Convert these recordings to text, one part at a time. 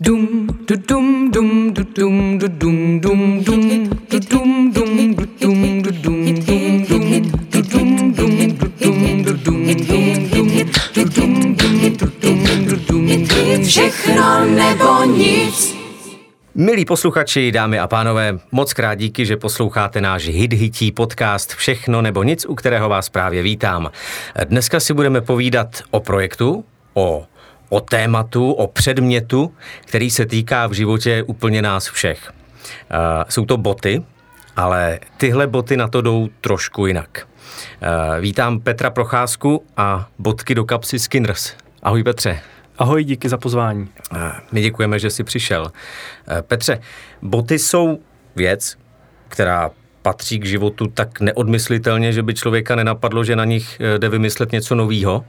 Dum du dum dum du dum du dum dum dum du dum dum du dum du dum dum dum du dum dum du dum du dum dum dum du dum dum du dum du dum dum všechno nebo nic. Milí posluchači, dámy a pánové, moc krát díky, že posloucháte náš hit hití podcast Všechno nebo nic, u kterého vás právě vítám. Dneska si budeme povídat o projektu, o o tématu, o předmětu, který se týká v životě úplně nás všech. Uh, jsou to boty, ale tyhle boty na to jdou trošku jinak. Uh, vítám Petra Procházku a botky do kapsy Skinners. Ahoj Petře. Ahoj, díky za pozvání. Uh, my děkujeme, že jsi přišel. Petře, boty jsou věc, která patří k životu tak neodmyslitelně, že by člověka nenapadlo, že na nich jde vymyslet něco novýho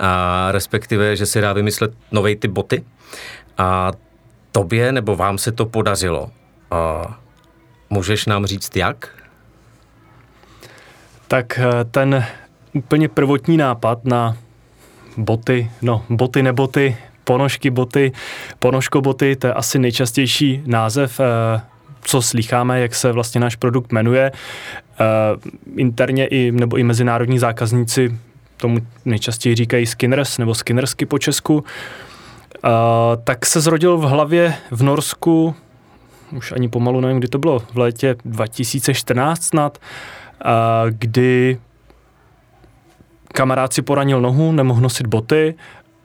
a respektive, že se dá vymyslet nový typ boty. A tobě nebo vám se to podařilo. A můžeš nám říct jak? Tak eh, ten úplně prvotní nápad na boty, no boty neboty, ponožky boty, ponožko boty, to je asi nejčastější název, eh, co slycháme, jak se vlastně náš produkt jmenuje. Eh, interně i, nebo i mezinárodní zákazníci tomu nejčastěji říkají Skinners nebo Skinnersky po Česku, uh, tak se zrodil v hlavě v Norsku, už ani pomalu nevím, kdy to bylo, v létě 2014 snad, uh, kdy kamarád si poranil nohu, nemohl nosit boty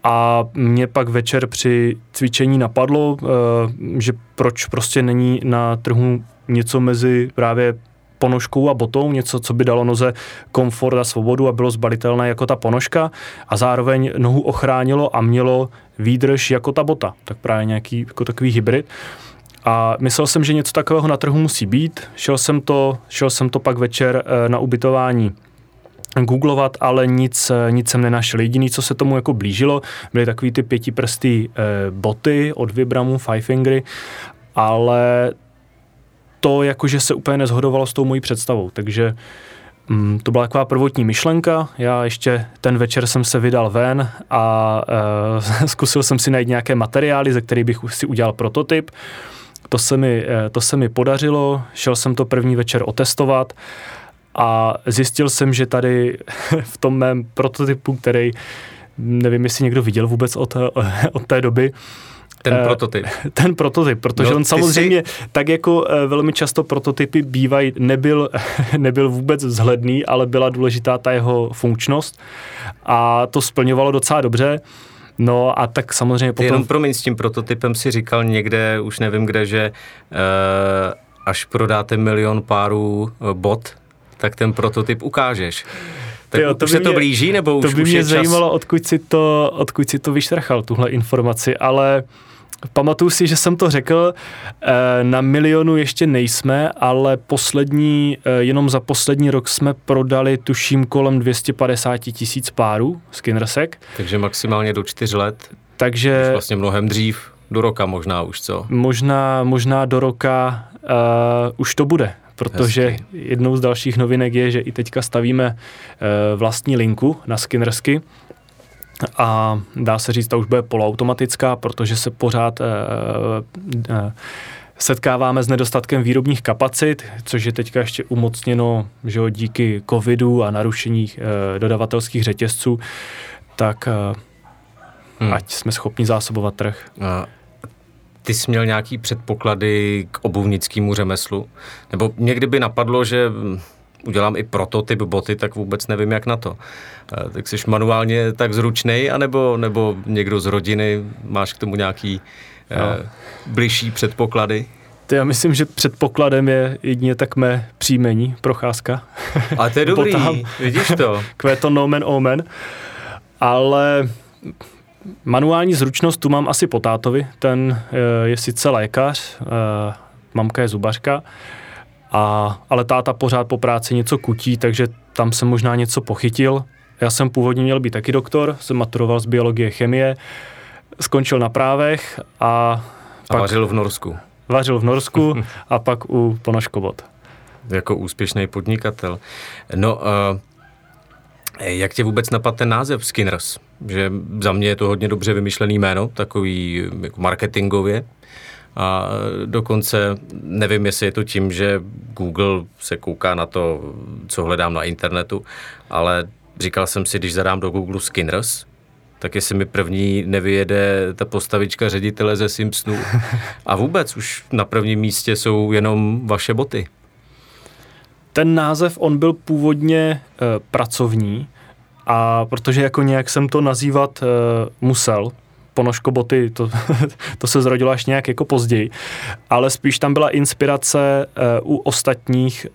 a mě pak večer při cvičení napadlo, uh, že proč prostě není na trhu něco mezi právě ponožkou a botou, něco, co by dalo noze komfort a svobodu a bylo zbalitelné jako ta ponožka a zároveň nohu ochránilo a mělo výdrž jako ta bota. Tak právě nějaký jako takový hybrid. A myslel jsem, že něco takového na trhu musí být. Šel jsem to, šel jsem to pak večer eh, na ubytování googlovat, ale nic, eh, nic jsem nenašel. Jediný, co se tomu jako blížilo, byly takový ty pětiprstý eh, boty od Vibramu, Five Fingry, ale to jakože se úplně nezhodovalo s tou mojí představou, takže mm, to byla taková prvotní myšlenka. Já ještě ten večer jsem se vydal ven a e, zkusil jsem si najít nějaké materiály, ze kterých bych si udělal prototyp. To se, mi, e, to se mi podařilo, šel jsem to první večer otestovat a zjistil jsem, že tady v tom mém prototypu, který nevím, jestli někdo viděl vůbec od, od té doby, ten uh, prototyp. Ten prototyp, protože no, on samozřejmě, jsi... tak jako uh, velmi často prototypy bývají, nebyl, nebyl vůbec vzhledný, ale byla důležitá ta jeho funkčnost a to splňovalo docela dobře. No a tak samozřejmě potom... Jenom promiň, s tím prototypem si říkal někde, už nevím kde, že uh, až prodáte milion párů uh, bot, tak ten prototyp ukážeš. Tak jo, to už se to blíží, nebo to už, by už mě je zajímalo, čas... odkud si to, odkud si to vyštrachal, tuhle informaci, ale Pamatuju si, že jsem to řekl, eh, na milionu ještě nejsme, ale poslední, eh, jenom za poslední rok jsme prodali tuším kolem 250 tisíc párů skinnersek. Takže maximálně do čtyř let. Takže... Už vlastně mnohem dřív, do roka možná už, co? Možná, možná do roka uh, už to bude, protože Hezky. jednou z dalších novinek je, že i teďka stavíme uh, vlastní linku na skinnersky, a dá se říct, ta už bude poloautomatická, protože se pořád eh, eh, setkáváme s nedostatkem výrobních kapacit, což je teďka ještě umocněno že jo, díky covidu a narušení eh, dodavatelských řetězců, tak hmm. ať jsme schopni zásobovat trh. A ty jsi měl nějaký předpoklady k obuvnickému řemeslu? Nebo někdy by napadlo, že udělám i prototyp boty, tak vůbec nevím, jak na to. Eh, tak jsi manuálně tak zručnej, anebo, nebo někdo z rodiny, máš k tomu nějaký eh, no. bližší předpoklady? To já myslím, že předpokladem je jedině tak mé příjmení, procházka. A to je dobrý, Botám. vidíš to. Kvéto nomen omen. Ale manuální zručnost tu mám asi po tátovi. Ten eh, je sice lékař, mamka je zubařka, a, ale táta pořád po práci něco kutí, takže tam jsem možná něco pochytil. Já jsem původně měl být taky doktor, jsem maturoval z biologie, chemie, skončil na právech a... A pak vařil v Norsku. Vařil v Norsku a pak u ponožkovod. Jako úspěšný podnikatel. No, uh, jak tě vůbec napadl ten název Skinners? že za mě je to hodně dobře vymyšlený jméno, takový jako marketingově. A dokonce nevím, jestli je to tím, že Google se kouká na to, co hledám na internetu, ale říkal jsem si, když zadám do Google Skinners, tak jestli mi první nevyjede ta postavička ředitele ze Simpsonu. A vůbec už na prvním místě jsou jenom vaše boty. Ten název, on byl původně e, pracovní, a protože jako nějak jsem to nazývat e, musel, ponožko boty, to, to se zrodilo až nějak jako později, ale spíš tam byla inspirace e, u ostatních e,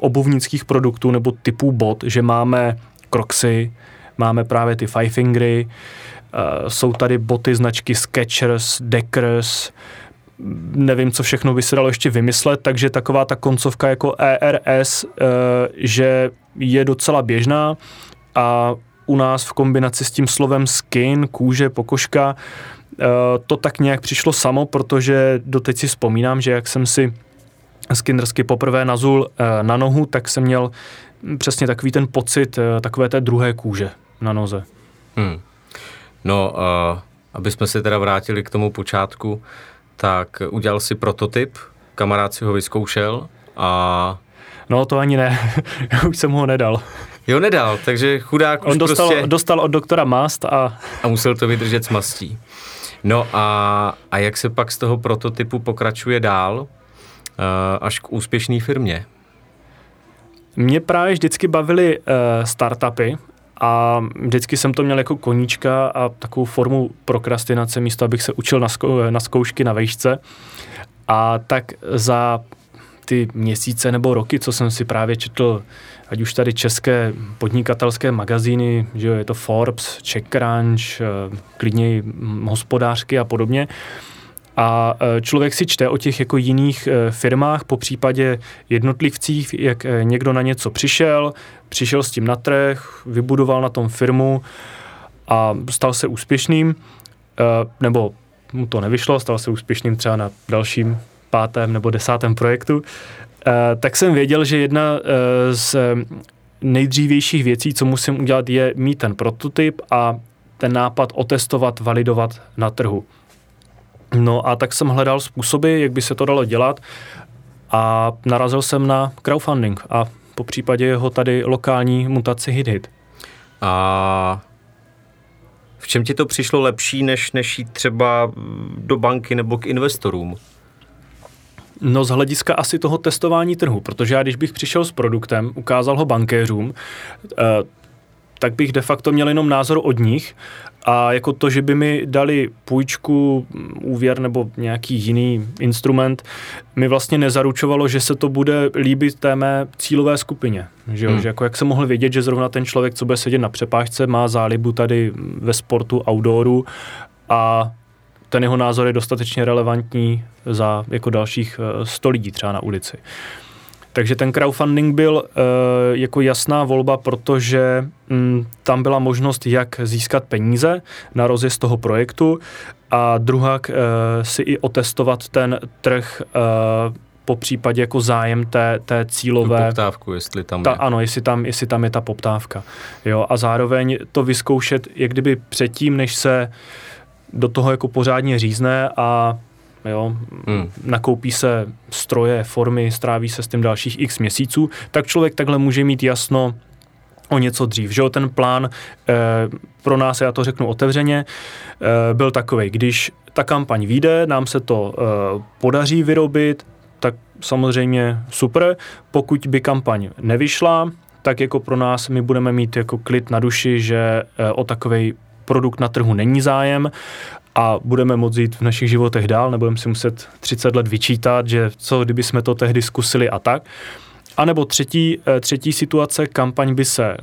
obuvnických produktů nebo typů bot, že máme Crocsy, máme právě ty Five Fingery, uh, jsou tady boty značky Skechers, Deckers, nevím, co všechno by se dalo ještě vymyslet, takže taková ta koncovka jako ERS, že je docela běžná a u nás v kombinaci s tím slovem skin, kůže, pokožka, uh, to tak nějak přišlo samo, protože doteď si vzpomínám, že jak jsem si skinnersky poprvé nazul na nohu, tak jsem měl přesně takový ten pocit takové té druhé kůže na noze. Hmm. No, uh, aby jsme se teda vrátili k tomu počátku, tak udělal si prototyp, kamarád si ho vyzkoušel a... No to ani ne, už jsem ho nedal. Jo, nedal, takže chudák On už dostal, prostě... dostal od doktora mast a... A musel to vydržet s mastí. No a, a jak se pak z toho prototypu pokračuje dál uh, až k úspěšné firmě? Mě právě vždycky bavily uh, startupy a vždycky jsem to měl jako koníčka a takovou formu prokrastinace místo, abych se učil na, zkou, na zkoušky na vejšce. A tak za ty měsíce nebo roky, co jsem si právě četl, ať už tady české podnikatelské magazíny, že jo, je to Forbes, CheckCrunch, eh, klidně hospodářky a podobně, a e, člověk si čte o těch jako jiných e, firmách, po případě jednotlivcích, jak někdo na něco přišel, přišel s tím na trh, vybudoval na tom firmu a stal se úspěšným, nebo mu to nevyšlo, stal se úspěšným třeba na dalším pátém nebo desátém projektu, tak jsem věděl, že jedna z nejdřívějších věcí, co musím udělat, je mít ten prototyp a ten nápad otestovat, validovat na trhu. No a tak jsem hledal způsoby, jak by se to dalo dělat a narazil jsem na crowdfunding a po případě jeho tady lokální mutaci HitHit. A v čem ti to přišlo lepší, než, než jít třeba do banky nebo k investorům? No z hlediska asi toho testování trhu, protože já když bych přišel s produktem, ukázal ho bankéřům, eh, tak bych de facto měl jenom názor od nich a jako to, že by mi dali půjčku, úvěr nebo nějaký jiný instrument, mi vlastně nezaručovalo, že se to bude líbit té mé cílové skupině. Že, jo? Hmm. že jako jak jsem mohl vědět, že zrovna ten člověk, co bude sedět na přepážce, má zálibu tady ve sportu, outdooru a ten jeho názor je dostatečně relevantní za jako dalších 100 eh, lidí třeba na ulici. Takže ten crowdfunding byl uh, jako jasná volba, protože um, tam byla možnost, jak získat peníze na rozjezd toho projektu a druhá uh, si i otestovat ten trh uh, po případě jako zájem té, té cílové... Tu poptávku, jestli tam ta, je. Ano, jestli tam, jestli tam je ta poptávka. Jo, a zároveň to vyzkoušet, jak kdyby předtím, než se do toho jako pořádně řízne a jo, hmm. nakoupí se stroje, formy, stráví se s tím dalších x měsíců, tak člověk takhle může mít jasno o něco dřív. Že jo, ten plán e, pro nás, já to řeknu otevřeně, e, byl takový, když ta kampaň vyjde, nám se to e, podaří vyrobit, tak samozřejmě super. Pokud by kampaň nevyšla, tak jako pro nás my budeme mít jako klid na duši, že e, o takový produkt na trhu není zájem a budeme moct jít v našich životech dál, nebudeme si muset 30 let vyčítat, že co kdyby jsme to tehdy zkusili a tak. A nebo třetí, eh, třetí situace, kampaň by se eh,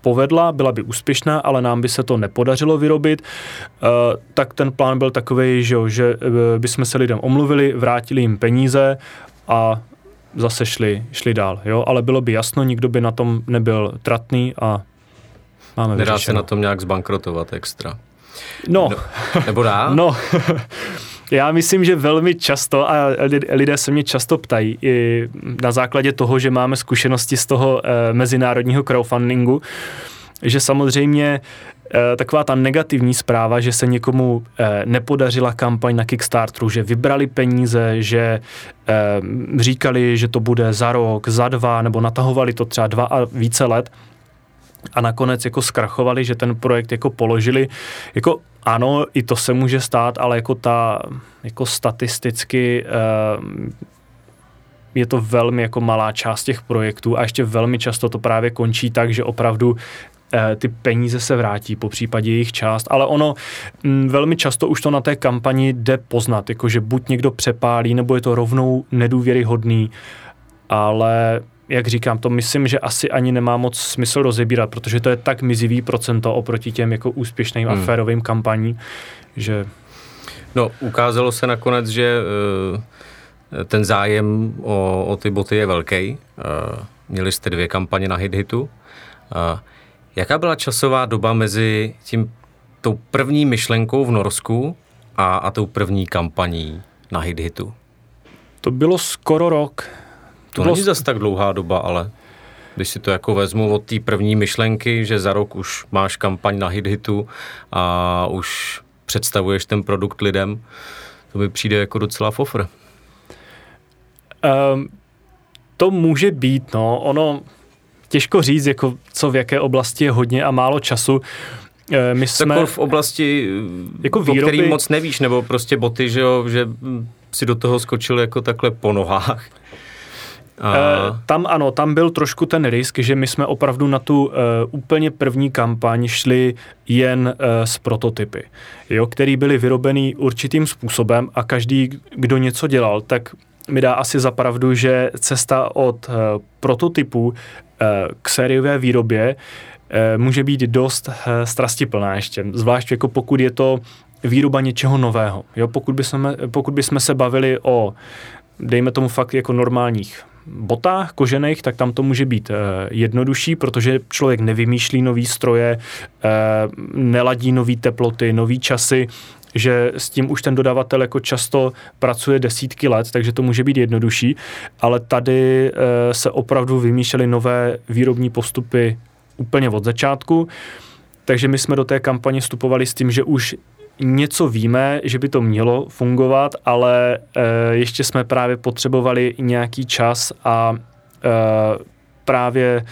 povedla, byla by úspěšná, ale nám by se to nepodařilo vyrobit, eh, tak ten plán byl takový, že, že bychom se lidem omluvili, vrátili jim peníze a zase šli, šli dál. Jo? Ale bylo by jasno, nikdo by na tom nebyl tratný a máme Nedá vyřešeno. se na tom nějak zbankrotovat extra. No. no nebo dá? No. Já myslím, že velmi často, a lidé se mě často ptají, i na základě toho, že máme zkušenosti z toho e, mezinárodního crowdfundingu, že samozřejmě eh, taková ta negativní zpráva, že se někomu eh, nepodařila kampaň na Kickstarteru, že vybrali peníze, že eh, říkali, že to bude za rok, za dva, nebo natahovali to třeba dva a více let, a nakonec jako zkrachovali, že ten projekt jako položili. Jako ano, i to se může stát, ale jako ta, jako statisticky je to velmi jako malá část těch projektů a ještě velmi často to právě končí tak, že opravdu eh, ty peníze se vrátí, po případě jejich část, ale ono m, mm, velmi často už to na té kampani jde poznat, jakože buď někdo přepálí, nebo je to rovnou nedůvěryhodný, ale jak říkám, to myslím, že asi ani nemá moc smysl rozebírat, protože to je tak mizivý procento oproti těm jako úspěšným hmm. aférovým kampaním, že... No, ukázalo se nakonec, že uh ten zájem o, o ty boty je velký. Měli jste dvě kampaně na HitHitu. Jaká byla časová doba mezi tím tou první myšlenkou v Norsku a, a tou první kampaní na HitHitu? To bylo skoro rok. To, bylo... není zase tak dlouhá doba, ale když si to jako vezmu od té první myšlenky, že za rok už máš kampaň na HitHitu a už představuješ ten produkt lidem, to mi přijde jako docela fofr. Um, to může být, no, ono těžko říct, jako co v jaké oblasti je hodně a málo času. Eh, my jsme... Jako v oblasti, jako výroby... o který moc nevíš, nebo prostě boty, že, jo, že si do toho skočil jako takhle po nohách. E, tam ano, tam byl trošku ten risk, že my jsme opravdu na tu e, úplně první kampaň šli jen e, s prototypy, jo, který byly vyrobený určitým způsobem a každý, kdo něco dělal, tak mi dá asi za pravdu, že cesta od uh, prototypu uh, k sériové výrobě uh, může být dost uh, strastiplná ještě, zvlášť jako pokud je to výroba něčeho nového. Jo, pokud, bychom, pokud bychom se bavili o, dejme tomu fakt jako normálních botách kožených, tak tam to může být uh, jednodušší, protože člověk nevymýšlí nový stroje, uh, neladí nové teploty, nové časy, že s tím už ten dodavatel jako často pracuje desítky let, takže to může být jednodušší, ale tady e, se opravdu vymýšlely nové výrobní postupy úplně od začátku, takže my jsme do té kampaně vstupovali s tím, že už něco víme, že by to mělo fungovat, ale e, ještě jsme právě potřebovali nějaký čas a e, právě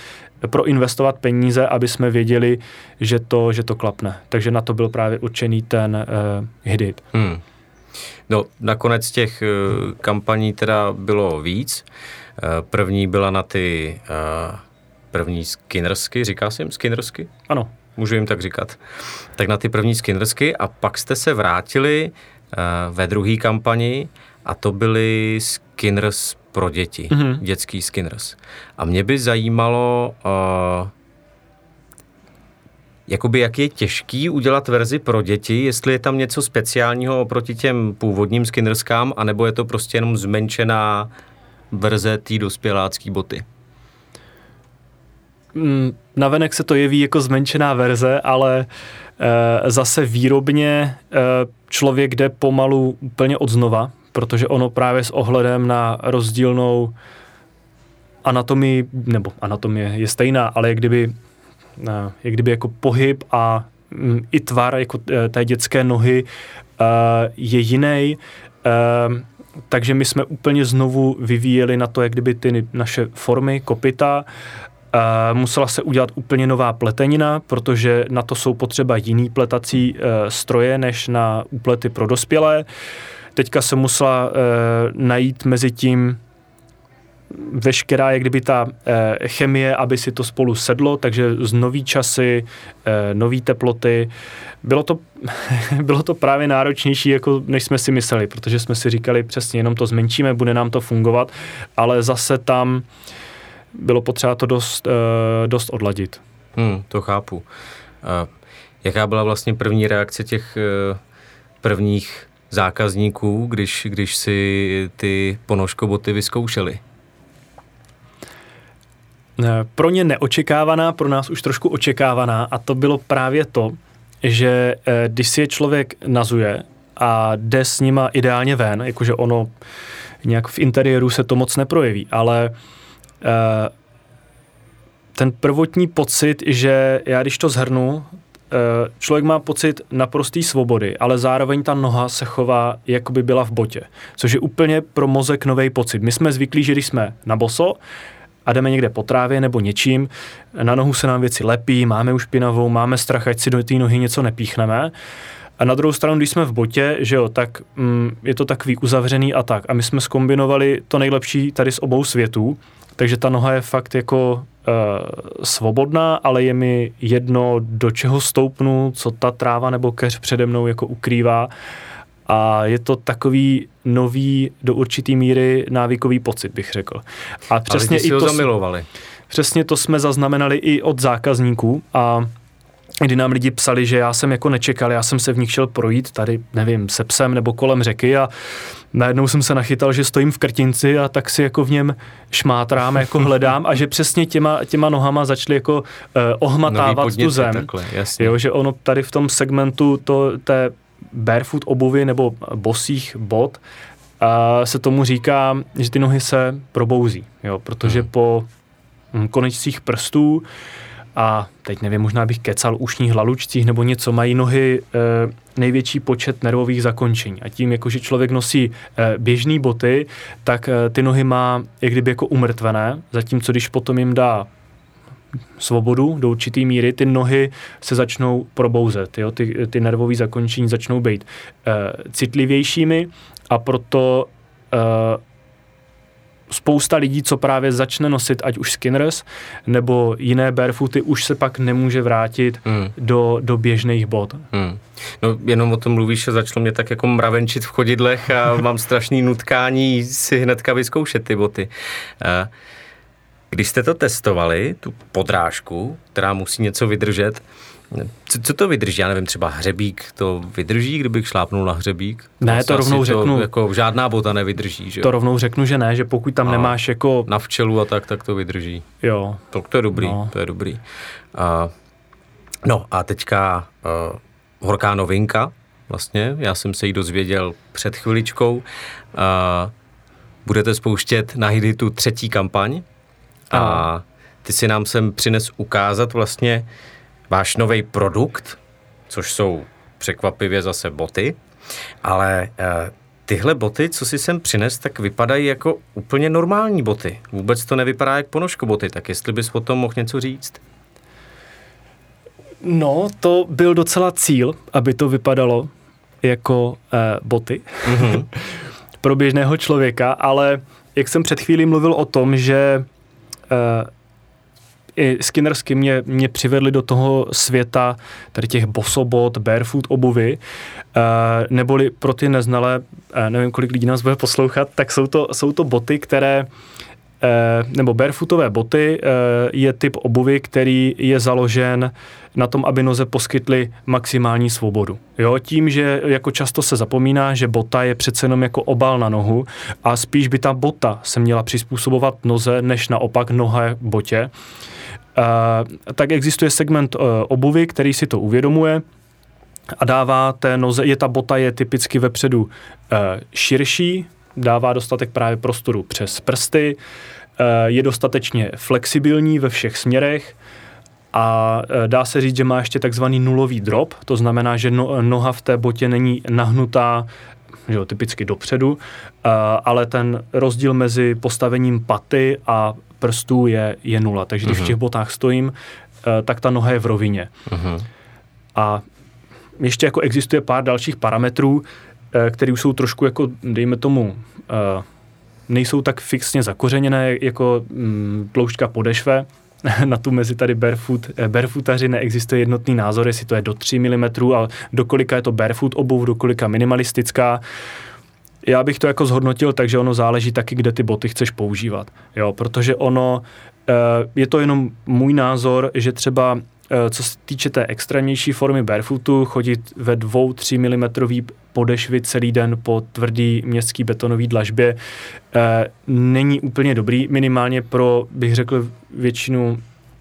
proinvestovat peníze, aby jsme věděli, že to, že to klapne. Takže na to byl právě určený ten uh, hit. Hmm. No, nakonec těch uh, kampaní teda bylo víc. Uh, první byla na ty uh, první skinnersky, říká se jim skinnersky? Ano. Můžu jim tak říkat. Tak na ty první skinnersky a pak jste se vrátili uh, ve druhé kampani a to byly Skinners pro děti, mm-hmm. dětský Skinners. A mě by zajímalo, uh, jakoby jak je těžký udělat verzi pro děti, jestli je tam něco speciálního oproti těm původním Skinnerskám, anebo je to prostě jenom zmenšená verze té dospělácké boty. Mm, navenek se to jeví jako zmenšená verze, ale e, zase výrobně e, člověk jde pomalu úplně od znova, protože ono právě s ohledem na rozdílnou anatomii, nebo anatomie je stejná, ale jak kdyby, eh, jak kdyby jako pohyb a mm, i tvar jako eh, té dětské nohy eh, je jiný. Takže my jsme úplně znovu vyvíjeli na to, jak kdyby ty naše formy, kopita, musela se udělat úplně nová pletenina, protože na to jsou potřeba jiný pletací stroje než na úplety pro dospělé. Teďka se musela uh, najít mezi tím veškerá, jak kdyby ta chemie, aby si to spolu sedlo, takže z nový časy, nový teploty. Bylo to, bylo to právě náročnější, jako než jsme si mysleli, protože jsme si říkali přesně, jenom to zmenšíme, bude nám to fungovat, ale zase tam bylo potřeba to dost, e, dost odladit. Hmm, to chápu. A jaká byla vlastně první reakce těch e, prvních zákazníků, když, když si ty ponožkoboty vyzkoušeli? Eh, pro ně neočekávaná, pro nás už trošku očekávaná a to bylo právě to, že eh, když si je člověk nazuje a jde s nima ideálně ven, jakože ono nějak v interiéru se to moc neprojeví, ale eh, ten prvotní pocit, že já když to zhrnu, eh, člověk má pocit naprosté svobody, ale zároveň ta noha se chová, jako by byla v botě, což je úplně pro mozek nový pocit. My jsme zvyklí, že když jsme na boso, a jdeme někde po trávě nebo něčím, na nohu se nám věci lepí, máme už špinavou, máme strach, ať si do té nohy něco nepíchneme. A na druhou stranu, když jsme v botě, že jo, tak mm, je to takový uzavřený a tak. A my jsme skombinovali to nejlepší tady z obou světů, takže ta noha je fakt jako uh, svobodná, ale je mi jedno, do čeho stoupnu, co ta tráva nebo keř přede mnou jako ukrývá. A je to takový nový, do určitý míry návykový pocit, bych řekl. A přesně a i to zamilovali. Přesně to jsme zaznamenali i od zákazníků a kdy nám lidi psali, že já jsem jako nečekal, já jsem se v nich šel projít tady, nevím, se psem nebo kolem řeky a najednou jsem se nachytal, že stojím v krtinci a tak si jako v něm šmátrám, jako hledám a že přesně těma, těma nohama začali jako uh, ohmatávat podněty, tu zem. Takhle, jasně. Jo, že ono tady v tom segmentu to, té barefoot obuvy nebo bosích bot uh, se tomu říká, že ty nohy se probouzí, jo, protože hmm. po hm, konečcích prstů a teď nevím, možná bych kecal ušních hlalučcích nebo něco, mají nohy e, největší počet nervových zakončení. A tím, jakože člověk nosí e, běžné boty, tak e, ty nohy má jak kdyby jako umrtvené, zatímco když potom jim dá svobodu do určité míry, ty nohy se začnou probouzet, jo? Ty, ty nervové zakončení začnou být e, citlivějšími a proto e, spousta lidí, co právě začne nosit ať už skinners nebo jiné barefooty, už se pak nemůže vrátit hmm. do, do běžných bot. Hmm. No jenom o tom mluvíš, že začalo mě tak jako mravenčit v chodidlech a mám strašný nutkání si hnedka vyzkoušet ty boty. Když jste to testovali, tu podrážku, která musí něco vydržet, co, co to vydrží? Já nevím, třeba hřebík to vydrží, kdybych šlápnul na hřebík? Ne, to rovnou řeknu. To, jako žádná bota nevydrží, že? To rovnou řeknu, že ne, že pokud tam a nemáš jako... Na včelu a tak, tak to vydrží. Jo. Tak to je dobrý, no. to je dobrý. A, no a teďka uh, horká novinka, vlastně, já jsem se jí dozvěděl před chviličkou. Uh, budete spouštět na Hiditu třetí kampaň a ty si nám sem přines ukázat vlastně váš nový produkt, což jsou překvapivě zase boty, ale eh, tyhle boty, co si sem přines, tak vypadají jako úplně normální boty. Vůbec to nevypadá jak ponožko boty, tak jestli bys o tom mohl něco říct? No, to byl docela cíl, aby to vypadalo jako eh, boty mm-hmm. pro běžného člověka, ale jak jsem před chvílí mluvil o tom, že eh, i skinnersky mě, mě přivedli do toho světa tady těch bosobot, barefoot obuvy, uh, neboli pro ty neznalé, uh, nevím, kolik lidí nás bude poslouchat, tak jsou to, jsou to boty, které uh, nebo barefootové boty je typ obuvy, který je založen na tom, aby noze poskytly maximální svobodu. Jo, tím, že jako často se zapomíná, že bota je přece jenom jako obal na nohu a spíš by ta bota se měla přizpůsobovat noze, než naopak noha botě, tak existuje segment uh, obuvy, který si to uvědomuje a dává té noze, je ta bota je typicky vepředu uh, širší, dává dostatek právě prostoru přes prsty, uh, je dostatečně flexibilní ve všech směrech a dá se říct, že má ještě takzvaný nulový drop, to znamená, že no, noha v té botě není nahnutá že jo, typicky dopředu, uh, ale ten rozdíl mezi postavením paty a prstů je, je nula. Takže když uh-huh. v mhm. těch botách stojím, uh, tak ta noha je v rovině. Uh-huh. A ještě jako existuje pár dalších parametrů, uh, které jsou trošku jako, dejme tomu, nejsou tak fixně zakořeněné jako mm, tloušťka podešve, na tu mezi tady barefoot, barefootaři neexistuje jednotný názor, jestli to je do 3 mm a do kolika je to barefoot obuv, do kolika minimalistická. Já bych to jako zhodnotil, takže ono záleží taky, kde ty boty chceš používat. Jo, protože ono, eh, je to jenom můj názor, že třeba eh, co se týče té extrémnější formy barefootu, chodit ve 2-3 mm podešvy celý den po tvrdý městský betonový dlažbě eh, není úplně dobrý, minimálně pro, bych řekl, většinu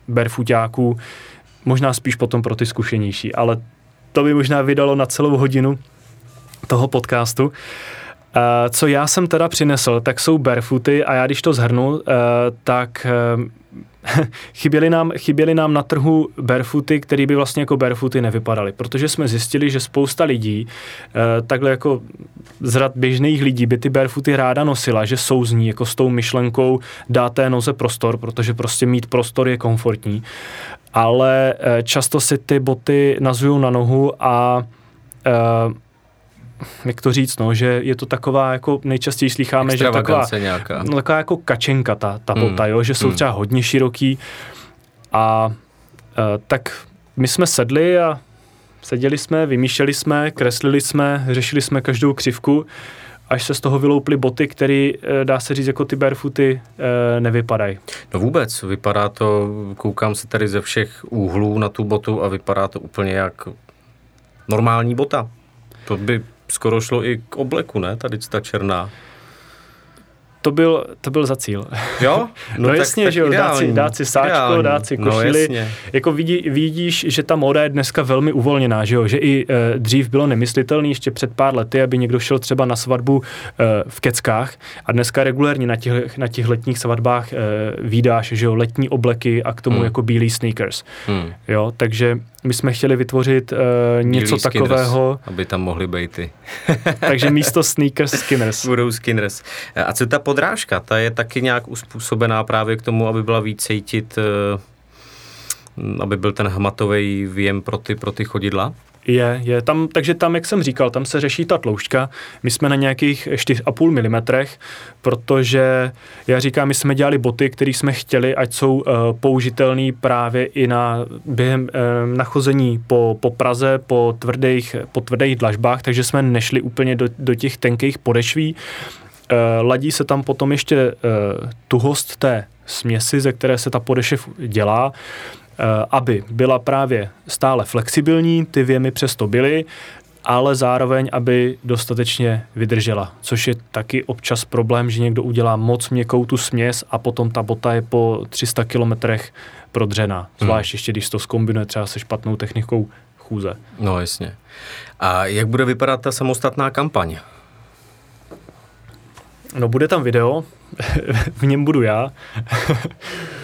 barefootáků, možná spíš potom pro ty zkušenější, ale to by možná vydalo na celou hodinu toho podcastu. Eh, co já jsem teda přinesl, tak jsou barefooty a já když to zhrnu, eh, tak eh, chyběly, nám, chyběly nám na trhu barefooty, které by vlastně jako barefooty nevypadaly, protože jsme zjistili, že spousta lidí, eh, takhle jako z rad běžných lidí by ty barefooty ráda nosila, že souzní jako s tou myšlenkou dát té noze prostor, protože prostě mít prostor je komfortní, ale eh, často si ty boty nazují na nohu a eh, jak to říct, no, že je to taková, jako nejčastěji slycháme, že taková, nějaká. no, taková jako kačenka ta, ta bota, hmm. jo, že jsou hmm. třeba hodně široký a e, tak my jsme sedli a seděli jsme, vymýšleli jsme, kreslili jsme, řešili jsme každou křivku, až se z toho vylouply boty, které, e, dá se říct, jako ty barefooty e, nevypadají. No vůbec, vypadá to, koukám se tady ze všech úhlů na tu botu a vypadá to úplně jak normální bota. To by skoro šlo i k obleku, ne? Tady ta černá. To byl, to byl za cíl. Jo? No, no tak, jasně, tak že jo, dát si, dát si sáčko, ideální. dát si no, košili. No, jako vidí, vidíš, že ta moda je dneska velmi uvolněná, že jo, že i e, dřív bylo nemyslitelné ještě před pár lety, aby někdo šel třeba na svatbu e, v keckách a dneska regulérně na těch, na těch letních svatbách e, výdáš, že jo, letní obleky a k tomu hmm. jako bílý sneakers. Hmm. Jo, takže my jsme chtěli vytvořit uh, něco skinners, takového. Aby tam mohly být ty. takže místo sneakers skinners. Budou skinners. A co ta podrážka? Ta je taky nějak uspůsobená právě k tomu, aby byla víc cítit, uh, aby byl ten hmatový výjem pro ty, pro ty chodidla? Je, je. Tam, takže tam, jak jsem říkal, tam se řeší ta tloušťka. My jsme na nějakých 4,5 mm, protože já říkám, my jsme dělali boty, které jsme chtěli, ať jsou uh, použitelné právě i na během uh, nachození po, po Praze, po tvrdých, po tvrdých dlažbách, takže jsme nešli úplně do, do těch tenkých podešví. Uh, ladí se tam potom ještě uh, tuhost té směsi, ze které se ta podešev dělá. Eh, aby byla právě stále flexibilní, ty věmy přesto byly, ale zároveň, aby dostatečně vydržela, což je taky občas problém, že někdo udělá moc měkkou tu směs a potom ta bota je po 300 kilometrech prodřená, hmm. zvlášť hmm. ještě, když to zkombinuje třeba se špatnou technikou chůze. No jasně. A jak bude vypadat ta samostatná kampaň? No bude tam video, v něm budu já.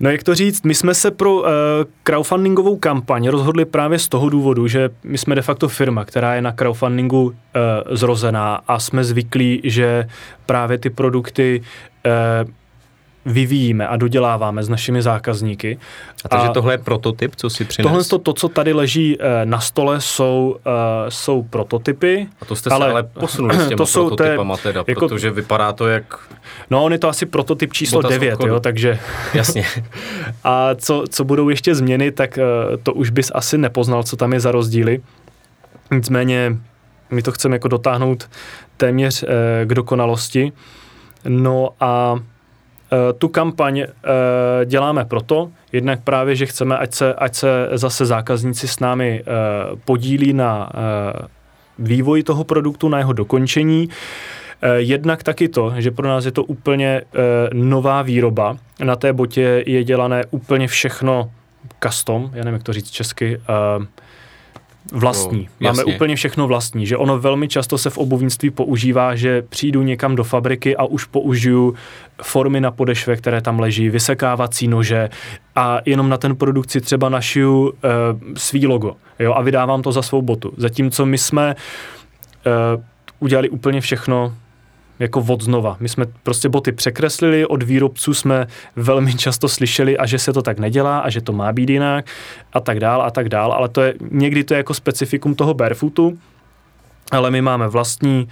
No jak to říct, my jsme se pro uh, crowdfundingovou kampaň rozhodli právě z toho důvodu, že my jsme de facto firma, která je na crowdfundingu uh, zrozená a jsme zvyklí, že právě ty produkty uh, vyvíjíme a doděláváme s našimi zákazníky. A takže a tohle je prototyp, co si přinesl? Tohle to, to, co tady leží na stole, jsou, uh, jsou prototypy. A to jste ale, se ale posunuli s těma to jsou prototypama teda, jako, protože vypadá to jak... No, on je to asi prototyp číslo 9, jo, takže... Jasně. a co, co budou ještě změny, tak uh, to už bys asi nepoznal, co tam je za rozdíly. Nicméně my to chceme jako dotáhnout téměř k dokonalosti. No a Eh, tu kampaň eh, děláme proto, jednak právě, že chceme, ať se, ať se zase zákazníci s námi eh, podílí na vývoji toho produktu, na jeho dokončení. Jednak taky to, že pro nás je to úplně nová výroba. Na té botě je dělané úplně všechno custom, já nevím, jak to říct česky, vlastní. No, Máme úplně všechno vlastní, že ono velmi často se v obuvnictví používá, že přijdu někam do fabriky a už použiju formy na podešve, které tam leží, vysekávací nože a jenom na ten produkt si třeba našiju uh, svý logo jo, a vydávám to za svou botu. Zatímco my jsme uh, udělali úplně všechno jako od znova. My jsme prostě boty překreslili, od výrobců jsme velmi často slyšeli a že se to tak nedělá a že to má být jinak a tak dál a tak dál, ale to je, někdy to je jako specifikum toho barefootu, ale my máme vlastní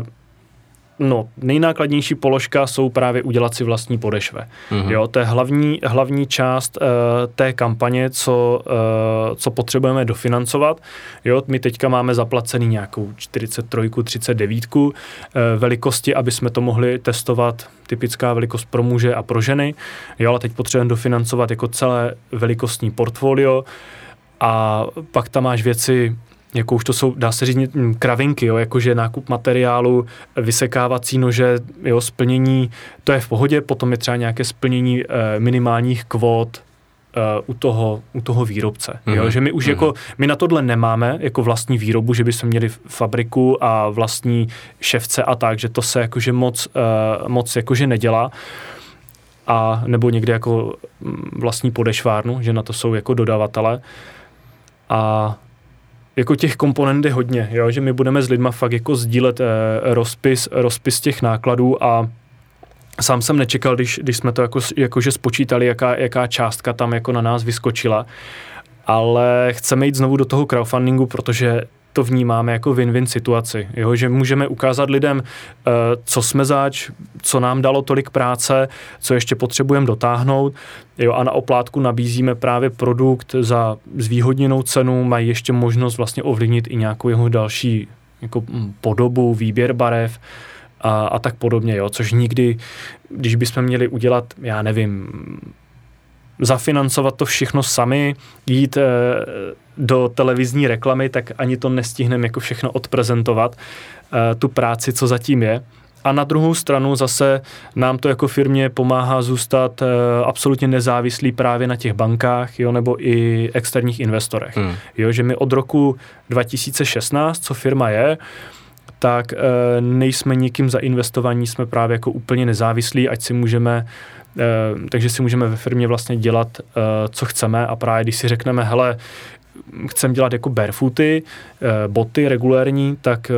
uh, No, nejnákladnější položka jsou právě udělat si vlastní podešve. Mm-hmm. Jo, to je hlavní, hlavní část uh, té kampaně, co, uh, co potřebujeme dofinancovat. Jo, my teďka máme zaplacený nějakou 43, 39 uh, velikosti, aby jsme to mohli testovat, typická velikost pro muže a pro ženy. Jo, ale teď potřebujeme dofinancovat jako celé velikostní portfolio a pak tam máš věci, jako už to jsou, dá se říct, kravinky, jo, jakože nákup materiálu, vysekávací nože, jo, splnění, to je v pohodě, potom je třeba nějaké splnění e, minimálních kvót, Uh, u toho, u toho výrobce. Mm-hmm. Jo? Mhm. Že my už mm-hmm. jako, my na tohle nemáme jako vlastní výrobu, že bychom měli fabriku a vlastní ševce a tak, že to se jakože moc, uh, moc jakože nedělá. a nebo někde jako mm, vlastní podešvárnu, že na to jsou jako dodavatele. A jako těch komponent je hodně, jo? že my budeme s lidma fakt jako sdílet eh, rozpis, rozpis těch nákladů a sám jsem nečekal, když, když jsme to jako, jakože spočítali, jaká, jaká částka tam jako na nás vyskočila, ale chceme jít znovu do toho crowdfundingu, protože to vnímáme jako win-win situaci, jo? že můžeme ukázat lidem, eh, co jsme zač, co nám dalo tolik práce, co ještě potřebujeme dotáhnout jo? a na oplátku nabízíme právě produkt za zvýhodněnou cenu, mají ještě možnost vlastně ovlivnit i nějakou jeho další jako hm, podobu, výběr barev, a, a tak podobně, jo, což nikdy, když bychom měli udělat, já nevím, zafinancovat to všechno sami, jít e, do televizní reklamy, tak ani to nestihneme jako všechno odprezentovat, e, tu práci, co zatím je. A na druhou stranu zase nám to jako firmě pomáhá zůstat e, absolutně nezávislý právě na těch bankách, jo, nebo i externích investorech. Hmm. Jo, že my od roku 2016, co firma je, tak e, nejsme nikým zainvestovaní, jsme právě jako úplně nezávislí, ať si můžeme takže si můžeme ve firmě vlastně dělat, e, co chceme a právě když si řekneme, hele, chcem dělat jako barefooty, boty regulérní, tak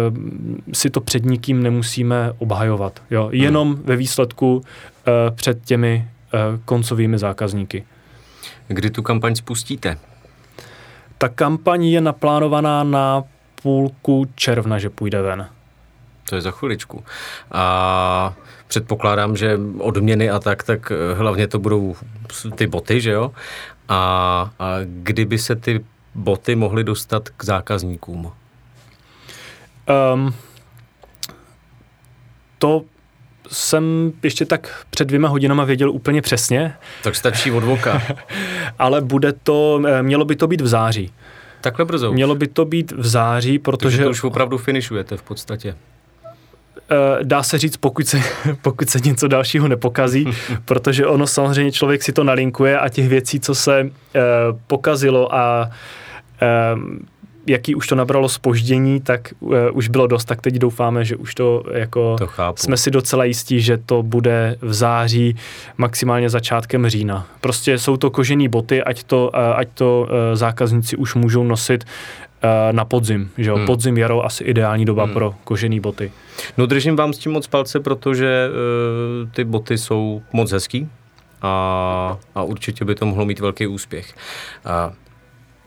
si to před nikým nemusíme obhajovat. Jo? Hmm. Jenom hmm. ve výsledku před těmi koncovými zákazníky. Kdy tu kampaň spustíte? Ta kampaň je naplánovaná na půlku června, že půjde ven. To je za chviličku. A předpokládám, že odměny a tak, tak hlavně to budou ty boty, že jo? A, a kdyby se ty boty mohly dostat k zákazníkům? Um, to jsem ještě tak před dvěma hodinama věděl úplně přesně. Tak stačí od voka. Ale bude to, eh, mělo by to být v září. Takhle brzo. Mělo by to být v září, protože... Takže to už opravdu finišujete v podstatě. Eh, dá se říct, pokud se, pokud se něco dalšího nepokazí, protože ono samozřejmě člověk si to nalinkuje a těch věcí, co se uh, pokazilo a uh, jaký už to nabralo spoždění, tak uh, už bylo dost, tak teď doufáme, že už to jako to chápu. jsme si docela jistí, že to bude v září, maximálně začátkem října. Prostě jsou to kožený boty, ať to, uh, ať to uh, zákazníci už můžou nosit na podzim. Že jo? Hmm. Podzim, jaro, asi ideální doba hmm. pro kožený boty. No držím vám s tím moc palce, protože uh, ty boty jsou moc hezký a, a určitě by to mohlo mít velký úspěch. Uh,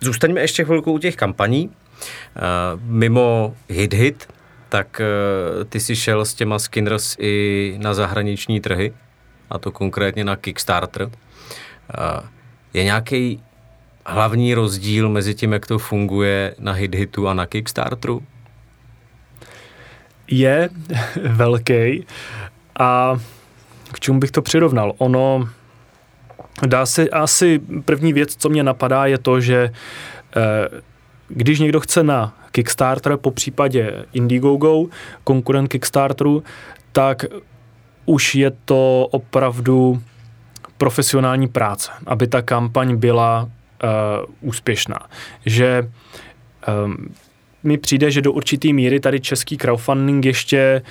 zůstaňme ještě chvilku u těch kampaní. Uh, mimo Hit Hit, tak uh, ty si šel s těma Skinners i na zahraniční trhy, a to konkrétně na Kickstarter. Uh, je nějaký hlavní rozdíl mezi tím, jak to funguje na Hit Hitu a na Kickstarteru? je velký a k čemu bych to přirovnal? Ono dá se asi první věc, co mě napadá, je to, že eh, když někdo chce na Kickstarter, po případě Indiegogo, konkurent Kickstarteru, tak už je to opravdu profesionální práce, aby ta kampaň byla uh, úspěšná. Že um, mi přijde, že do určitý míry tady český crowdfunding ještě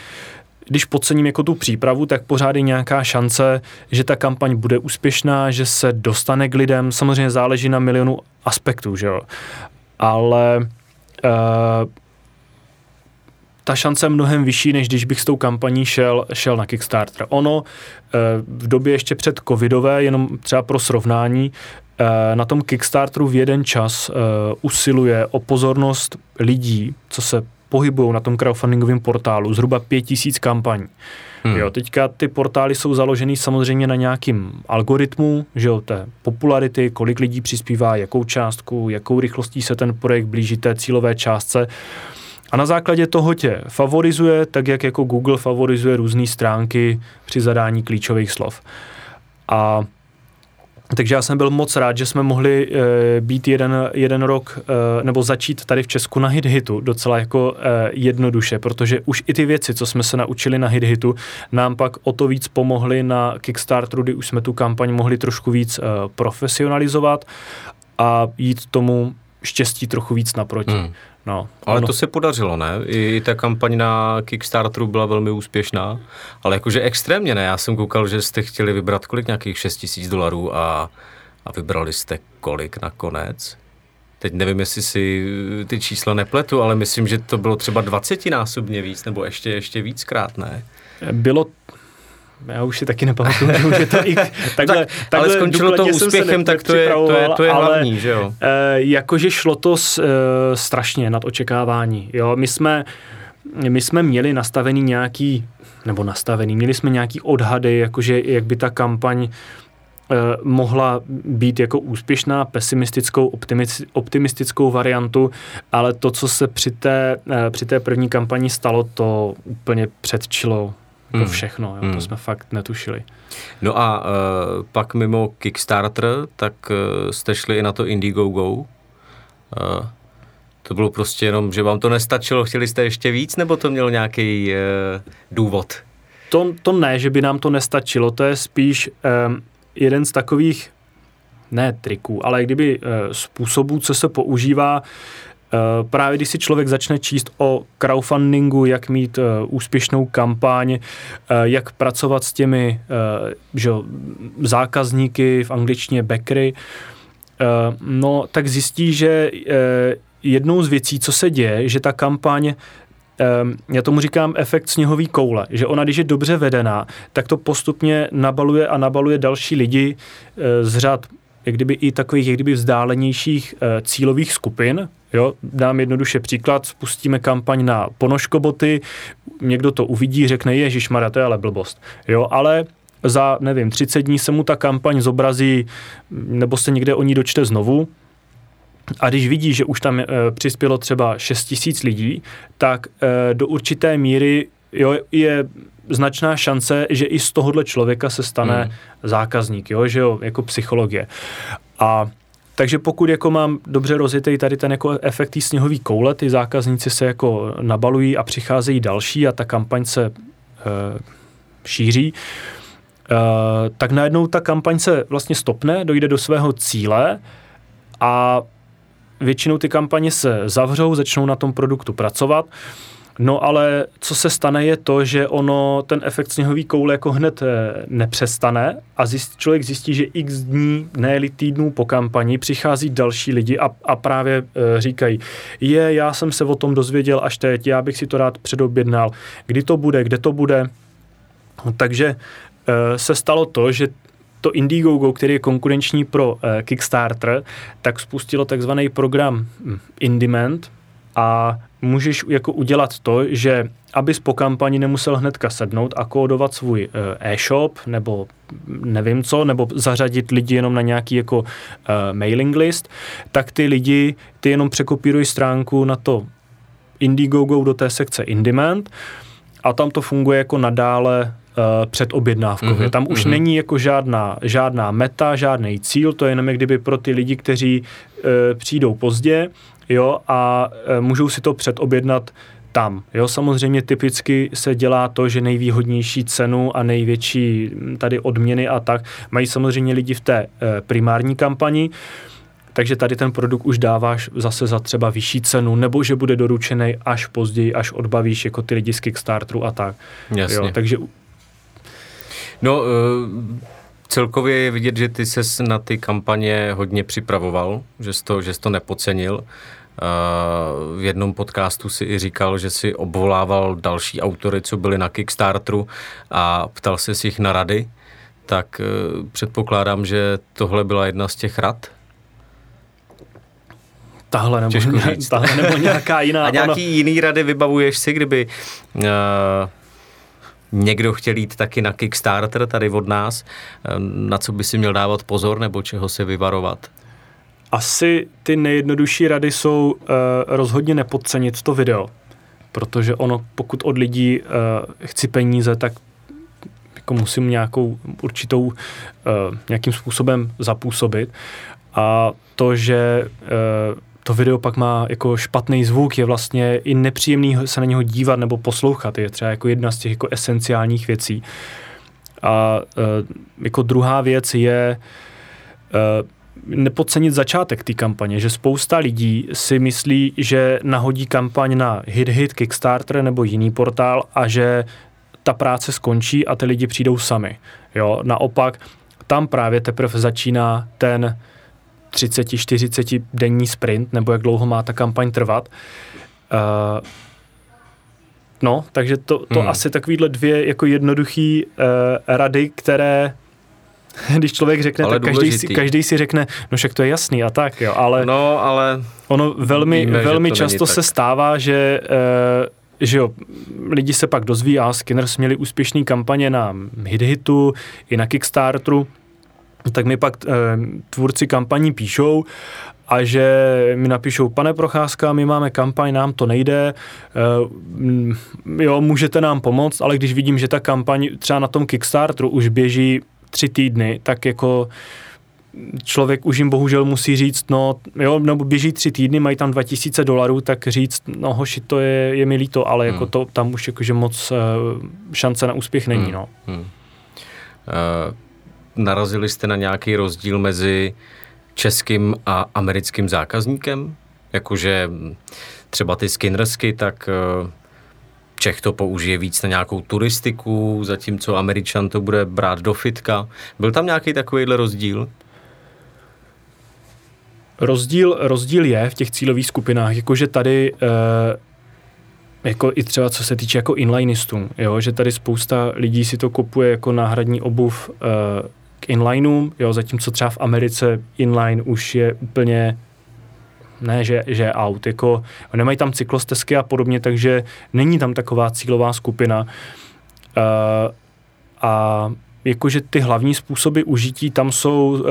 když podcením jako tu přípravu, tak pořád je nějaká šance, že ta kampaň bude úspěšná, že se dostane k lidem. Samozřejmě záleží na milionu aspektů, že jo. Ale uh, ta šance je mnohem vyšší, než když bych s tou kampaní šel, šel na Kickstarter. Ono eh, v době ještě před covidové, jenom třeba pro srovnání, na tom Kickstarteru v jeden čas uh, usiluje o pozornost lidí, co se pohybují na tom crowdfundingovém portálu, zhruba pět tisíc kampaní. Hmm. Jo, teďka ty portály jsou založeny samozřejmě na nějakým algoritmu, že jo, té popularity, kolik lidí přispívá, jakou částku, jakou rychlostí se ten projekt blíží té cílové částce. A na základě toho tě favorizuje, tak jak jako Google favorizuje různé stránky při zadání klíčových slov. A takže já jsem byl moc rád, že jsme mohli e, být jeden, jeden rok, e, nebo začít tady v Česku na hit-hitu docela jako e, jednoduše, protože už i ty věci, co jsme se naučili na hit-hitu, nám pak o to víc pomohly na Kickstarteru, kdy už jsme tu kampaň mohli trošku víc e, profesionalizovat a jít tomu štěstí trochu víc naproti. Hmm. No, Ale ono- to se podařilo, ne? I ta kampaň na Kickstarteru byla velmi úspěšná, ale jakože extrémně ne. Já jsem koukal, že jste chtěli vybrat kolik nějakých 6 tisíc dolarů a, a vybrali jste kolik nakonec? Teď nevím, jestli si ty čísla nepletu, ale myslím, že to bylo třeba 20 násobně víc, nebo ještě, ještě víckrát, ne? Bylo já už si taky nepamatuju, že už je to i takhle, tak, ale skončilo to úspěchem, tak to je, to je, to je ale, hlavní, že jo? E, jakože šlo to s, e, strašně nad očekávání. Jo? My, jsme, my jsme měli nastavený nějaký, nebo nastavený, měli jsme nějaký odhady, jakože jak by ta kampaň e, mohla být jako úspěšná, pesimistickou, optimistickou variantu, ale to, co se při té, e, při té první kampani stalo, to úplně předčilo to Hmm. všechno. Jo? Hmm. To jsme fakt netušili. No a uh, pak mimo Kickstarter, tak uh, jste šli i na to Indiegogo. Uh, to bylo prostě jenom, že vám to nestačilo, chtěli jste ještě víc, nebo to mělo nějaký uh, důvod? To, to ne, že by nám to nestačilo, to je spíš um, jeden z takových, ne triků, ale kdyby uh, způsobů, co se používá Uh, právě když si člověk začne číst o crowdfundingu, jak mít uh, úspěšnou kampaň, uh, jak pracovat s těmi že, zákazníky, v angličtině backery, no tak zjistí, že jednou z věcí, co se děje, že ta kampaň já tomu říkám efekt sněhový koule, že ona, když je dobře vedená, tak to postupně nabaluje a nabaluje další lidi z řad jak kdyby i takových jak kdyby vzdálenějších uh, cílových skupin. Jo, dám jednoduše příklad, spustíme kampaň na ponožkoboty, někdo to uvidí, řekne, Ježíš Maria, to je ale blbost. Jo, ale za, nevím, 30 dní se mu ta kampaň zobrazí, nebo se někde o ní dočte znovu, a když vidí, že už tam e, přispělo třeba 6 tisíc lidí, tak e, do určité míry jo, je značná šance, že i z tohohle člověka se stane hmm. zákazník, jo, že jo, jako psychologie. A takže pokud jako mám dobře rozjetý tady ten jako efekt tý sněhový koule, ty zákazníci se jako nabalují a přicházejí další a ta kampaň se e, šíří, e, tak najednou ta kampaň se vlastně stopne, dojde do svého cíle a většinou ty kampaně se zavřou, začnou na tom produktu pracovat. No ale co se stane je to, že ono, ten efekt sněhový koule jako hned nepřestane a zjist, člověk zjistí, že x dní, ne týdnů po kampani přichází další lidi a, a právě e, říkají, je, já jsem se o tom dozvěděl až teď, já bych si to rád předobjednal, kdy to bude, kde to bude. Takže e, se stalo to, že to Indiegogo, který je konkurenční pro uh, Kickstarter, tak spustilo takzvaný program Indiment a můžeš jako udělat to, že abys po kampani nemusel hnedka sednout a kódovat svůj uh, e-shop nebo nevím co, nebo zařadit lidi jenom na nějaký jako uh, mailing list, tak ty lidi, ty jenom překopírují stránku na to Indiegogo do té sekce Indiment a tam to funguje jako nadále předobjednávkově. Mm-hmm, Tam už mm-hmm. není jako žádná, žádná meta, žádný cíl, to je jenom jak kdyby pro ty lidi, kteří e, přijdou pozdě jo, a e, můžou si to předobjednat tam. Jo, samozřejmě typicky se dělá to, že nejvýhodnější cenu a největší tady odměny a tak mají samozřejmě lidi v té e, primární kampani, takže tady ten produkt už dáváš zase za třeba vyšší cenu, nebo že bude doručený až později, až odbavíš jako ty lidi z Kickstarteru a tak. Jasně. Jo, takže No, celkově je vidět, že ty ses na ty kampaně hodně připravoval, že jsi to, že jsi to nepocenil. V jednom podcastu si i říkal, že si obvolával další autory, co byli na Kickstarteru a ptal se si jich na rady. Tak předpokládám, že tohle byla jedna z těch rad, tahle nebo, ně, tahle nebo nějaká jiná. A nějaký ono... jiný rady vybavuješ si, kdyby uh, někdo chtěl jít taky na Kickstarter tady od nás, na co by si měl dávat pozor nebo čeho se vyvarovat? Asi ty nejjednodušší rady jsou uh, rozhodně nepodcenit to video, protože ono, pokud od lidí uh, chci peníze, tak jako musím nějakou určitou, uh, nějakým způsobem zapůsobit. A to, že uh, to video pak má jako špatný zvuk, je vlastně i nepříjemný se na něho dívat nebo poslouchat, je třeba jako jedna z těch jako esenciálních věcí. A uh, jako druhá věc je, uh, nepodcenit začátek té kampaně, že spousta lidí si myslí, že nahodí kampaň na HitHit, Kickstarter nebo jiný portál a že ta práce skončí a ty lidi přijdou sami. Jo, naopak, tam právě teprve začíná ten 30-40 denní sprint, nebo jak dlouho má ta kampaň trvat. Uh, no, takže to, to hmm. asi takovýhle dvě jako jednoduchý uh, rady, které když člověk řekne, ale tak každý si, každý si řekne, no však to je jasný a tak, jo, ale, no, ale ono velmi, víme, velmi často se stává, že uh, že jo, lidi se pak dozví, a Skinners měli úspěšný kampaně na HitHitu i na Kickstarteru, tak mi pak e, tvůrci kampaní píšou a že mi napíšou, pane Procházka, my máme kampaň, nám to nejde, e, jo, můžete nám pomoct, ale když vidím, že ta kampaň třeba na tom Kickstarteru už běží tři týdny, tak jako člověk už jim bohužel musí říct, no jo, nebo běží tři týdny, mají tam 2000 dolarů, tak říct, no hoši, to je, je mi líto, ale jako hmm. jako to tam už jakože moc uh, šance na úspěch není, hmm. no. Hmm. Uh, narazili jste na nějaký rozdíl mezi českým a americkým zákazníkem? Jakože třeba ty skinnersky, tak uh, Čech to použije víc na nějakou turistiku, zatímco Američan to bude brát do fitka. Byl tam nějaký takovýhle rozdíl? Rozdíl, rozdíl je v těch cílových skupinách, jakože tady e, jako i třeba co se týče jako inlinistům, jo, že tady spousta lidí si to kupuje jako náhradní obuv e, k inlineům, jo, zatímco třeba v Americe inline už je úplně ne, že, že out, jako nemají tam cyklostezky a podobně, takže není tam taková cílová skupina. Uh, a jakože ty hlavní způsoby užití tam jsou, eh,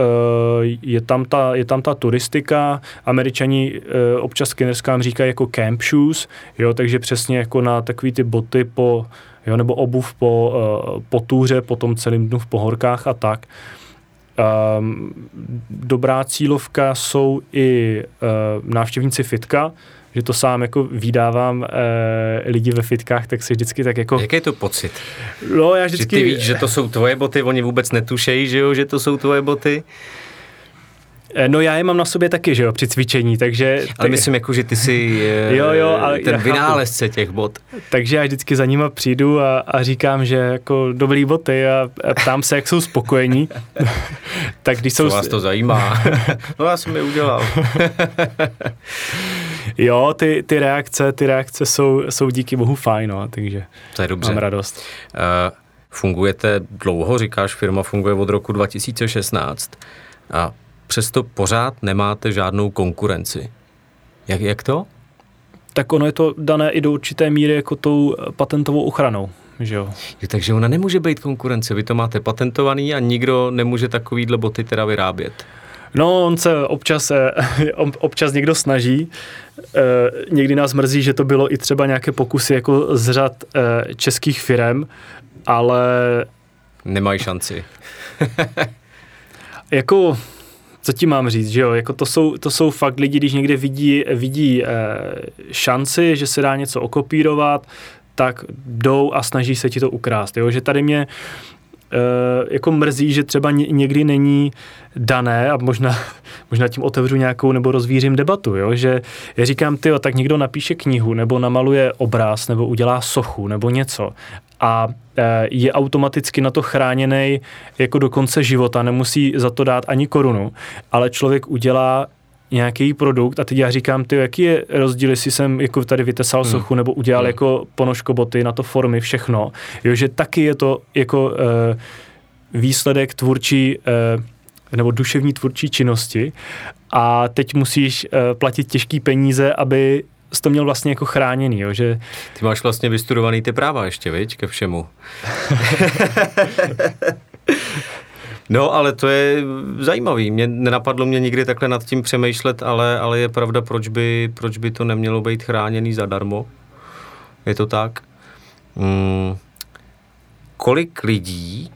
je tam ta, je tam ta turistika, američani eh, občas skinnerskám říkají jako camp shoes, jo, takže přesně jako na takový ty boty po, jo, nebo obuv po, po túře, po tom celém dnu v pohorkách a tak. Um, dobrá cílovka jsou i uh, návštěvníci fitka, že to sám jako vydávám e, lidi ve fitkách, tak si vždycky tak jako... Jaký je to pocit? No, já vždycky... Že ty víš, že to jsou tvoje boty, oni vůbec netušejí, že jo, že to jsou tvoje boty? Eh, no já je mám na sobě taky, že jo, při cvičení, takže... Ale tak... myslím jako, že ty jsi eh, jo, jo, ale ten vynálezce těch bot. Takže já vždycky za nima přijdu a, a říkám, že jako dobrý boty a, a ptám se, jak jsou spokojení. tak když jsou... Co vás to zajímá? no já jsem je udělal. jo, ty, ty reakce, ty reakce jsou, jsou díky bohu fajn, no, takže to je dobře. mám radost. Uh, fungujete dlouho, říkáš, firma funguje od roku 2016 a přesto pořád nemáte žádnou konkurenci. Jak, jak to? Tak ono je to dané i do určité míry jako tou patentovou ochranou. Že jo? Takže ona nemůže být konkurence. Vy to máte patentovaný a nikdo nemůže takovýhle boty teda vyrábět. No, on se občas, eh, občas někdo snaží. Eh, někdy nás mrzí, že to bylo i třeba nějaké pokusy jako z řad eh, českých firm, ale... Nemají šanci. jako co ti mám říct, že jo, jako to jsou, to jsou fakt lidi, když někde vidí, vidí eh, šanci, že se dá něco okopírovat, tak jdou a snaží se ti to ukrást, jo, že tady mě eh, jako mrzí, že třeba někdy není dané a možná, možná tím otevřu nějakou nebo rozvířím debatu, jo? že já říkám, ty, tak někdo napíše knihu nebo namaluje obraz nebo udělá sochu nebo něco a e, je automaticky na to chráněný jako do konce života, nemusí za to dát ani korunu, ale člověk udělá nějaký produkt a teď já říkám, ty, jaký je rozdíl, jestli jsem jako tady vytesal hmm. sochu nebo udělal hmm. jako ponožkoboty na to formy, všechno, jo, že taky je to jako e, výsledek tvůrčí e, nebo duševní tvůrčí činnosti a teď musíš e, platit těžký peníze, aby jsi to měl vlastně jako chráněný, jo, že... Ty máš vlastně vystudovaný ty práva ještě, viď, ke všemu. no, ale to je zajímavý. Mě nenapadlo mě nikdy takhle nad tím přemýšlet, ale, ale je pravda, proč by, proč by to nemělo být chráněný zadarmo. Je to tak? Hmm. Kolik lidí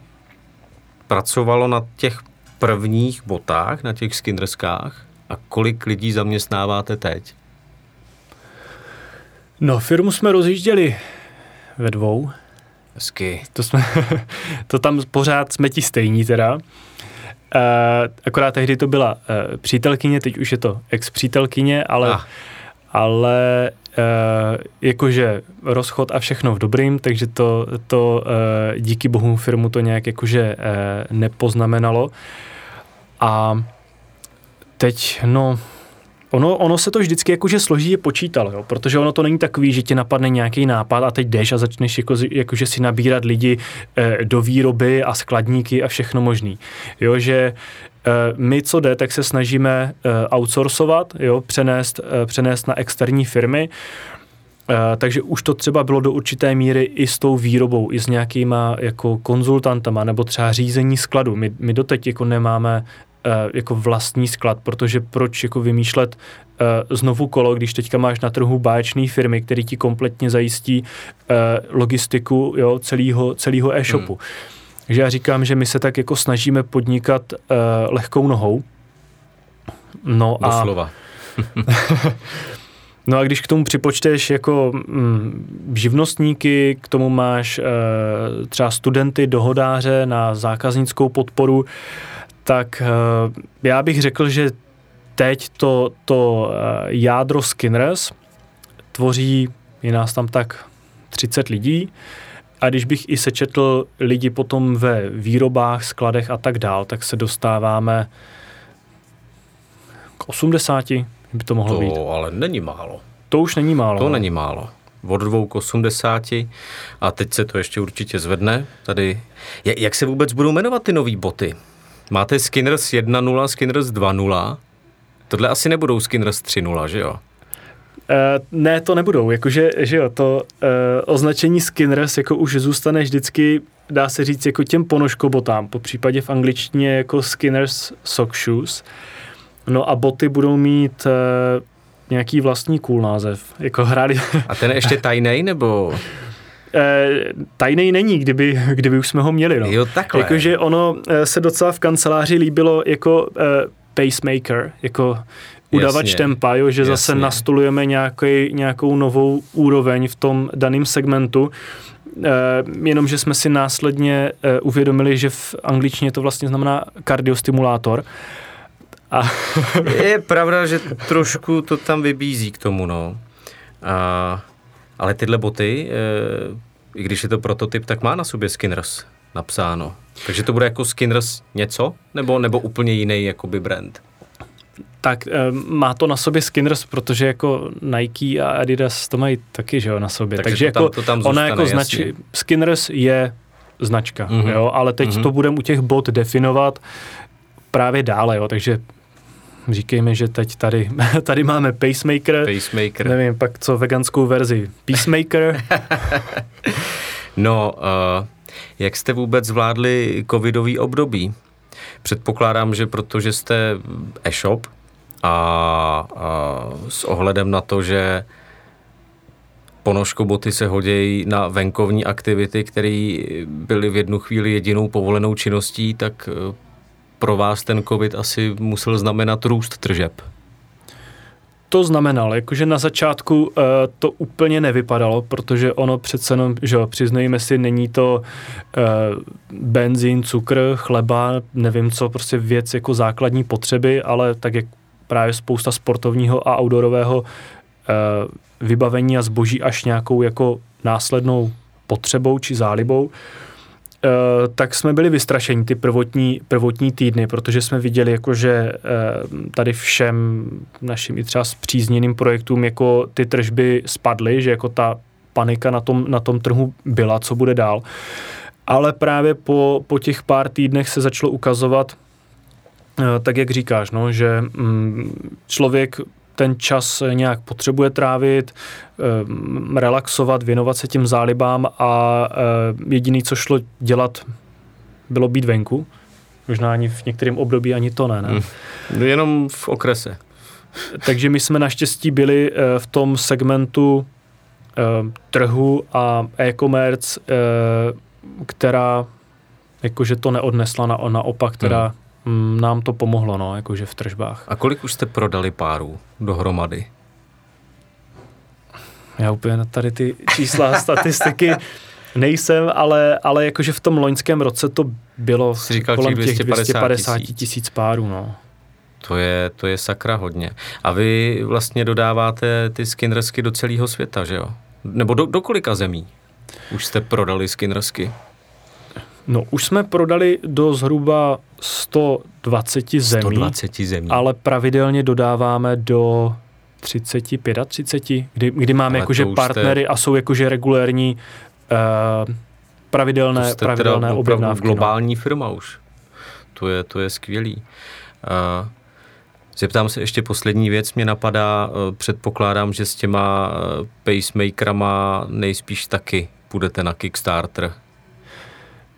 pracovalo na těch prvních botách, na těch skinnerskách a kolik lidí zaměstnáváte teď? No, firmu jsme rozjížděli ve dvou. Hezky. To, jsme, to tam pořád jsme ti stejní teda. akorát tehdy to byla uh, přítelkyně, teď už je to ex-přítelkyně, ale, ah. ale uh, jakože rozchod a všechno v dobrým, takže to, to uh, díky bohu firmu to nějak jakože uh, nepoznamenalo. A teď, no, Ono, ono se to vždycky jakože složí je počítal, jo? protože ono to není takový, že ti napadne nějaký nápad a teď jdeš a začneš jako, jakože si nabírat lidi eh, do výroby a skladníky a všechno možný. Jo, že eh, my, co jde, tak se snažíme eh, outsourcovat, jo? Přenést, přenést na externí firmy, takže už to třeba bylo do určité míry i s tou výrobou, i s nějakýma jako konzultantama, nebo třeba řízení skladu. My, my doteď jako nemáme jako vlastní sklad, protože proč jako vymýšlet uh, znovu kolo, když teďka máš na trhu báječné firmy, které ti kompletně zajistí uh, logistiku jo, celého, celého e-shopu. Hmm. Takže já říkám, že my se tak jako snažíme podnikat uh, lehkou nohou. No Doslova. a... No a když k tomu připočteš jako mm, živnostníky, k tomu máš e, třeba studenty, dohodáře na zákaznickou podporu, tak eh, já bych řekl, že teď to, to eh, jádro Skinners tvoří, je nás tam tak 30 lidí, a když bych i sečetl lidi potom ve výrobách, skladech a tak dál, tak se dostáváme k 80, by to mohlo to být. ale není málo. To už není málo. To no. není málo. Od dvou k 80 a teď se to ještě určitě zvedne. Tady. Jak se vůbec budou jmenovat ty nové boty? Máte Skinners 1.0, Skinners 2.0. Tohle asi nebudou Skinners 3.0, že jo? Uh, ne, to nebudou, jakože, že jo, to uh, označení Skinners jako už zůstane vždycky, dá se říct, jako těm ponožkobotám, po případě v angličtině jako Skinners Sock Shoes. No a boty budou mít uh, nějaký vlastní cool název, jako hráli. A ten je ještě tajný, nebo? Eh, tajný není, kdyby, kdyby už jsme ho měli. No. Jo, takhle. Jakože ono eh, se docela v kanceláři líbilo jako uh, pacemaker, jako udavač jasně, tempa, jo, že jasně. zase nastolujeme nějaký, nějakou novou úroveň v tom daném segmentu. Uh, jenomže jsme si následně uh, uvědomili, že v angličtině to vlastně znamená kardiostimulátor. A je pravda, že trošku to tam vybízí k tomu, no. A ale tyhle boty, eh, i když je to prototyp, tak má na sobě Skinners napsáno. Takže to bude jako Skinners něco? Nebo, nebo úplně jiný jakoby brand? Tak eh, má to na sobě Skinners, protože jako Nike a Adidas to mají taky, že jo, na sobě. Takže, Takže to jako tam, to tam zůstane, ona jako znač, Skinners je značka, mm-hmm. jo, ale teď mm-hmm. to budeme u těch bot definovat právě dále, jo, takže Říkejme, že teď tady, tady máme pacemaker. Pacemaker. Nevím, pak co veganskou verzi. Peacemaker. no, uh, jak jste vůbec zvládli covidový období? Předpokládám, že protože jste e-shop a, a s ohledem na to, že ponožkoboty se hodějí na venkovní aktivity, které byly v jednu chvíli jedinou povolenou činností, tak eh, pro vás ten covid asi musel znamenat růst tržeb. To znamenalo, jakože na začátku uh, to úplně nevypadalo, protože ono přece jenom, že jo, přiznejme si, není to uh, benzín, cukr, chleba, nevím co, prostě věc jako základní potřeby, ale tak jak právě spousta sportovního a outdoorového uh, vybavení a zboží až nějakou jako následnou potřebou či zálibou, Eh, tak jsme byli vystrašeni ty prvotní, prvotní týdny, protože jsme viděli, jako, že eh, tady všem našim i třeba zpřízněným projektům jako ty tržby spadly, že jako ta panika na tom, na tom trhu byla, co bude dál. Ale právě po, po těch pár týdnech se začalo ukazovat, eh, tak jak říkáš, no, že mm, člověk ten čas nějak potřebuje trávit, eh, relaxovat, věnovat se těm zálibám a eh, jediný, co šlo dělat, bylo být venku. Možná ani v některém období ani to ne, ne? Hmm. Jenom v okrese. Takže my jsme naštěstí byli eh, v tom segmentu trhu a e-commerce, která jakože to neodnesla na, naopak, která hmm Mm, nám to pomohlo, no, jakože v tržbách. A kolik už jste prodali párů dohromady? Já úplně na tady ty čísla a statistiky Nejsem, ale, ale jakože v tom loňském roce to bylo Jsi říkal kolem těch těch 250 250 tisíc. tisíc párů. No. To je, to je sakra hodně. A vy vlastně dodáváte ty skinnersky do celého světa, že jo? Nebo do, do kolika zemí už jste prodali skinnersky? No, už jsme prodali do zhruba 120 zemí, 120 zemí. ale pravidelně dodáváme do 35, 30, kdy, kdy máme Ale jakože už jste- partnery a jsou jakože regulérní uh, pravidelné, to jste teda pravidelné opravdu objednávky. no. globální firma už. To je, to je skvělý. Uh, zeptám se ještě poslední věc, mě napadá, uh, předpokládám, že s těma uh, pacemakerama nejspíš taky půjdete na Kickstarter.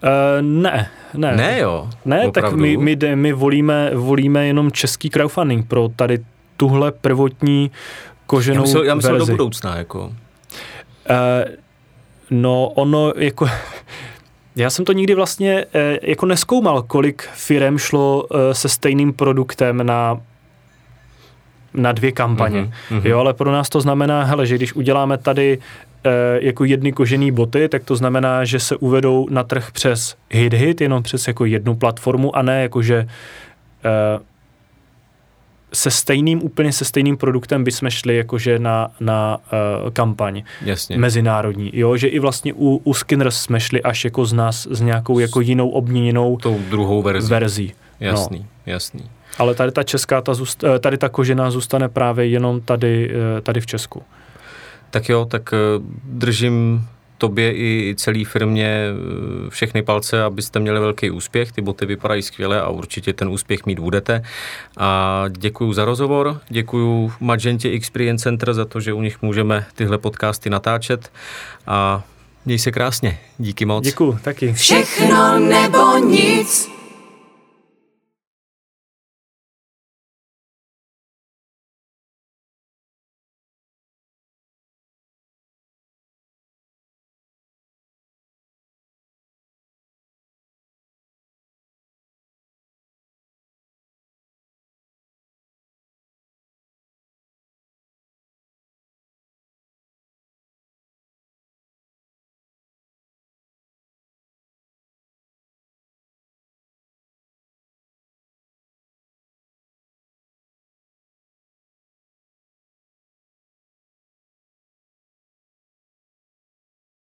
Uh, ne, ne. Ne jo? Ne, tak Opravdu? my, my, jde- my volíme, volíme jenom český crowdfunding pro tady tuhle prvotní koženou já myslel, já myslel do verzi. budoucna, jako. Eh, no, ono jako... Já jsem to nikdy vlastně eh, jako neskoumal, kolik firem šlo eh, se stejným produktem na na dvě kampaně. Mhm, Mm-hmm, mhm. Jo, ale pro nás to znamená, hele, že když uděláme tady eh, jako jedny kožený boty, tak to znamená, že se uvedou na trh přes HitHit, jenom přes jako jednu platformu a ne jakože eh, se stejným, úplně se stejným produktem bychom šli jakože na, na uh, kampaň Jasně. mezinárodní, jo, že i vlastně u, u Skinners jsme šli až jako z nás s nějakou jako jinou obměněnou Tou druhou verzí. verzí. Jasný, No. jasný. Ale tady ta česká, ta zůst, eh, tady ta kožená zůstane právě jenom tady, eh, tady v Česku. Tak jo, tak eh, držím tobě i celé firmě eh, všechny palce, abyste měli velký úspěch. Ty boty vypadají skvěle a určitě ten úspěch mít budete. A děkuji za rozhovor, děkuji Magentě Experience Center za to, že u nich můžeme tyhle podcasty natáčet a měj se krásně. Díky moc. Děkuju, taky. Všechno nebo nic.